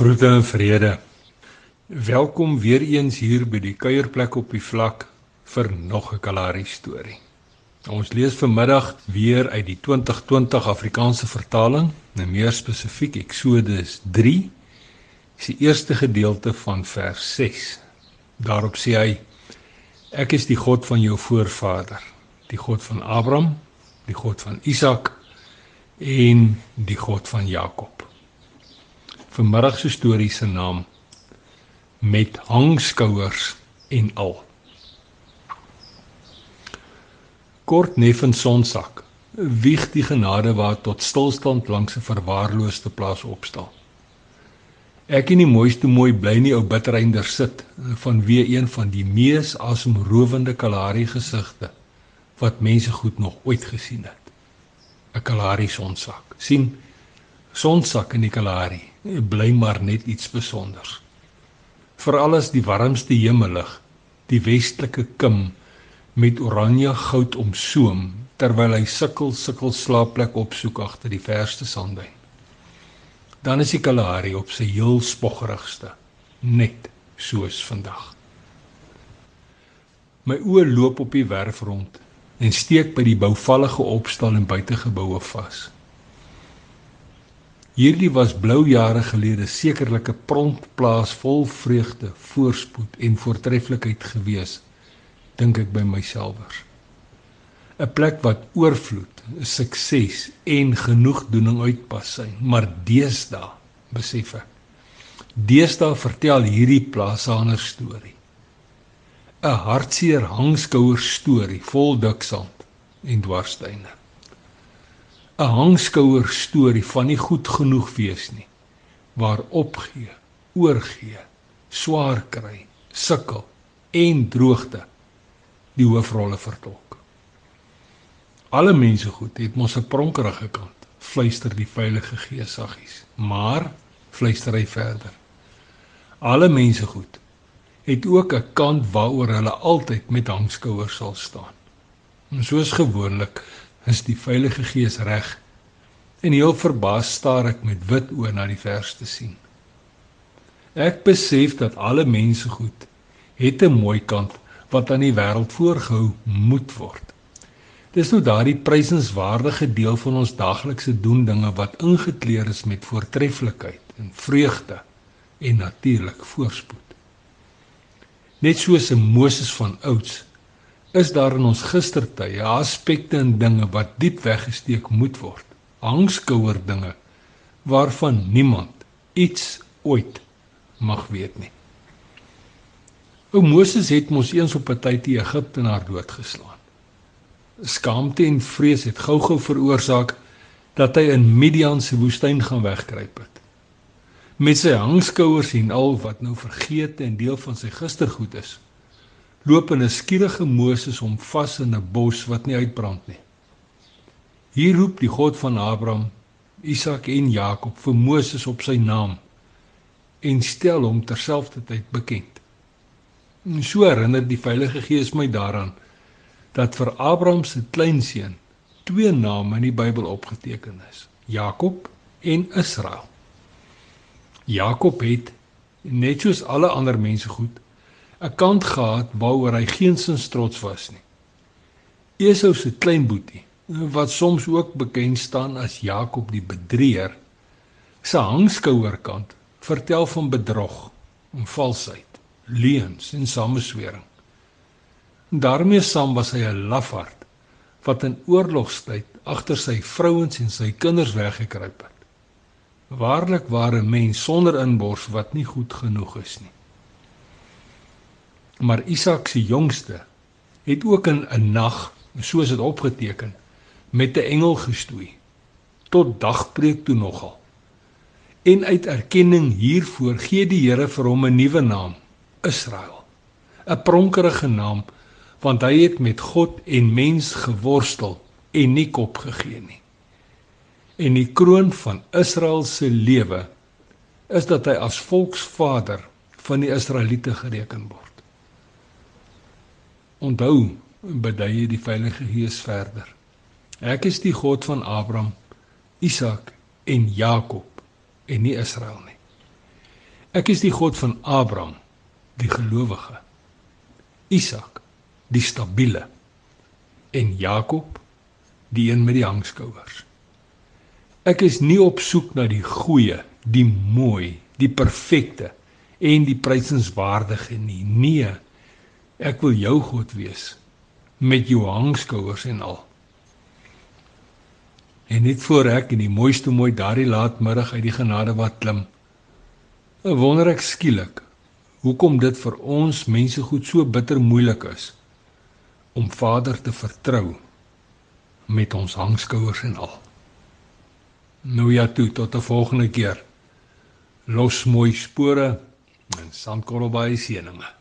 Groete en vrede. Welkom weer eens hier by die kuierplek op die vlak vir nog 'n Kalahari storie. Ons lees vanmiddag weer uit die 2020 Afrikaanse vertaling, en meer spesifiek Eksodus 3, is die eerste gedeelte van vers 6. Daarop sê hy: Ek is die God van jou voorvader, die God van Abraham, die God van Isak en die God van Jakob. Vanmiddag se storie se naam met hangskouers en al. kort neffen sonsak wieg die genade wat tot stilstand langs 'n verwaarloosde plaas opstaan. Ek en die mooiste mooi bly nie ou bittereinder sit van wie een van die mees asemrowende Kalahari gesigte wat mense goed nog ooit gesien het. 'n Kalahari sonsak. sien sonsak in die Kalahari bly maar net iets spesiaals. Veral as die warmste hemellig die westelike kim met oranje goud omsoom terwyl hy sukkel sukkel slaapplek opsoek agter die verste sandduin. Dan is die Kalahari op sy heel spoggerigste, net soos vandag. My oë loop op die werf rond en steek by die bouvallige opstal en buitegeboue vas. Hierdie was blou jare gelede sekerlik 'n pronkplaas vol vreugde, voorspoed en voortreffelikheid geweest dink ek by myselfers. 'n Plek wat oorvloed, sukses en genoegdoening uitpas sy, maar deesdae besef ek. Deesdae vertel hierdie plaas 'n ander storie. 'n Hartseer hangskouer storie vol diksand en dwarsstyne. 'n Hangskouer storie van nie goed genoeg wees nie, waar opgee, oorgee, swaar kry, sukkel en droogte die hoofrolle vertolk. Alle mense goed het mos 'n pronkerige kant, fluister die Heilige Gees saggies. Maar fluister hy verder. Alle mense goed het ook 'n kant waaroor hulle altyd met hangskouers sal staan. En soos gewoonlik is die Heilige Gees reg. En heel verbaas staar ek met wit oë na die vers te sien. Ek besef dat alle mense goed het 'n mooi kant wat aan die wêreld voorgehou moet word. Dis nou daardie prysenswaardige deel van ons daaglikse doen dinge wat ingekleer is met voortreffelikheid en vreugde en natuurlik voorspoed. Net soos 'n Moses van ouds is daar in ons gistertye aspekte en dinge wat diep weggesteek moet word. Hangskouer dinge waarvan niemand iets ooit mag weet nie. Ou Moses het mos eens op 'n tyd die Egiptenaar doodgeslaan. Skaamte en vrees het gou-gou veroorsaak dat hy in Midian se woestyn gaan wegkruip het. Met sy hangskouers en al wat nou vergeet en deel van sy gistergoed is, loop 'n skierige Moses hom vas in 'n bos wat nie uitbrand nie. Hier roep die God van Abraham, Isak en Jakob vir Moses op sy naam en stel hom terselfdertyd bekend. En so herinner die Heilige Gees my daaraan dat vir Abraham se kleinseun twee name in die Bybel opgeteken is: Jakob en Israel. Jakob het net soos alle ander mense goed 'n kant gehad waaroor hy geensins trots was nie. Esau se kleinboetie, wat soms ook bekend staan as Jakob die bedrieger, se hangskouerkant vertel van bedrog en valsheid leuns en sameswering. daarmee saam was hy 'n lafaard wat in oorlogstyd agter sy vrouens en sy kinders weggekruip het. Waarlik ware mens sonder inbors wat nie goed genoeg is nie. Maar Isak se jongste het ook in 'n nag, soos dit opgeteken, met 'n engel gestoei tot dagbreek toe nogal. En uit erkenning hiervoor gee die Here vir hom 'n nuwe naam, Israel. 'n Pronkerige naam want hy het met God en mens geworstel en nie kop gegee nie. En die kroon van Israel se lewe is dat hy as volksvader van die Israeliete gereken word. Onthou, beduie die Heilige Gees verder. Ek is die God van Abraham, Isak en Jakob en nie Israel nie. Ek is die God van Abraham, die gelowige. Isak, die stabiele. En Jakob, die een met die hangskouers. Ek is nie op soek na die goeie, die mooi, die perfekte en die prysenswaardige nie. Nee. Ek wil jou God wees met jou hangskouers en al. En net voor ek in die mooiste mooi daardie laatmiddag uit die genade wat klim. Wonder ek skielik hoekom dit vir ons mense goed so bitter moeilik is om Vader te vertrou met ons hangskouers en al. Nou ja toe tot 'n volgende keer. Los mooi spore en sandkorrel by seëninge.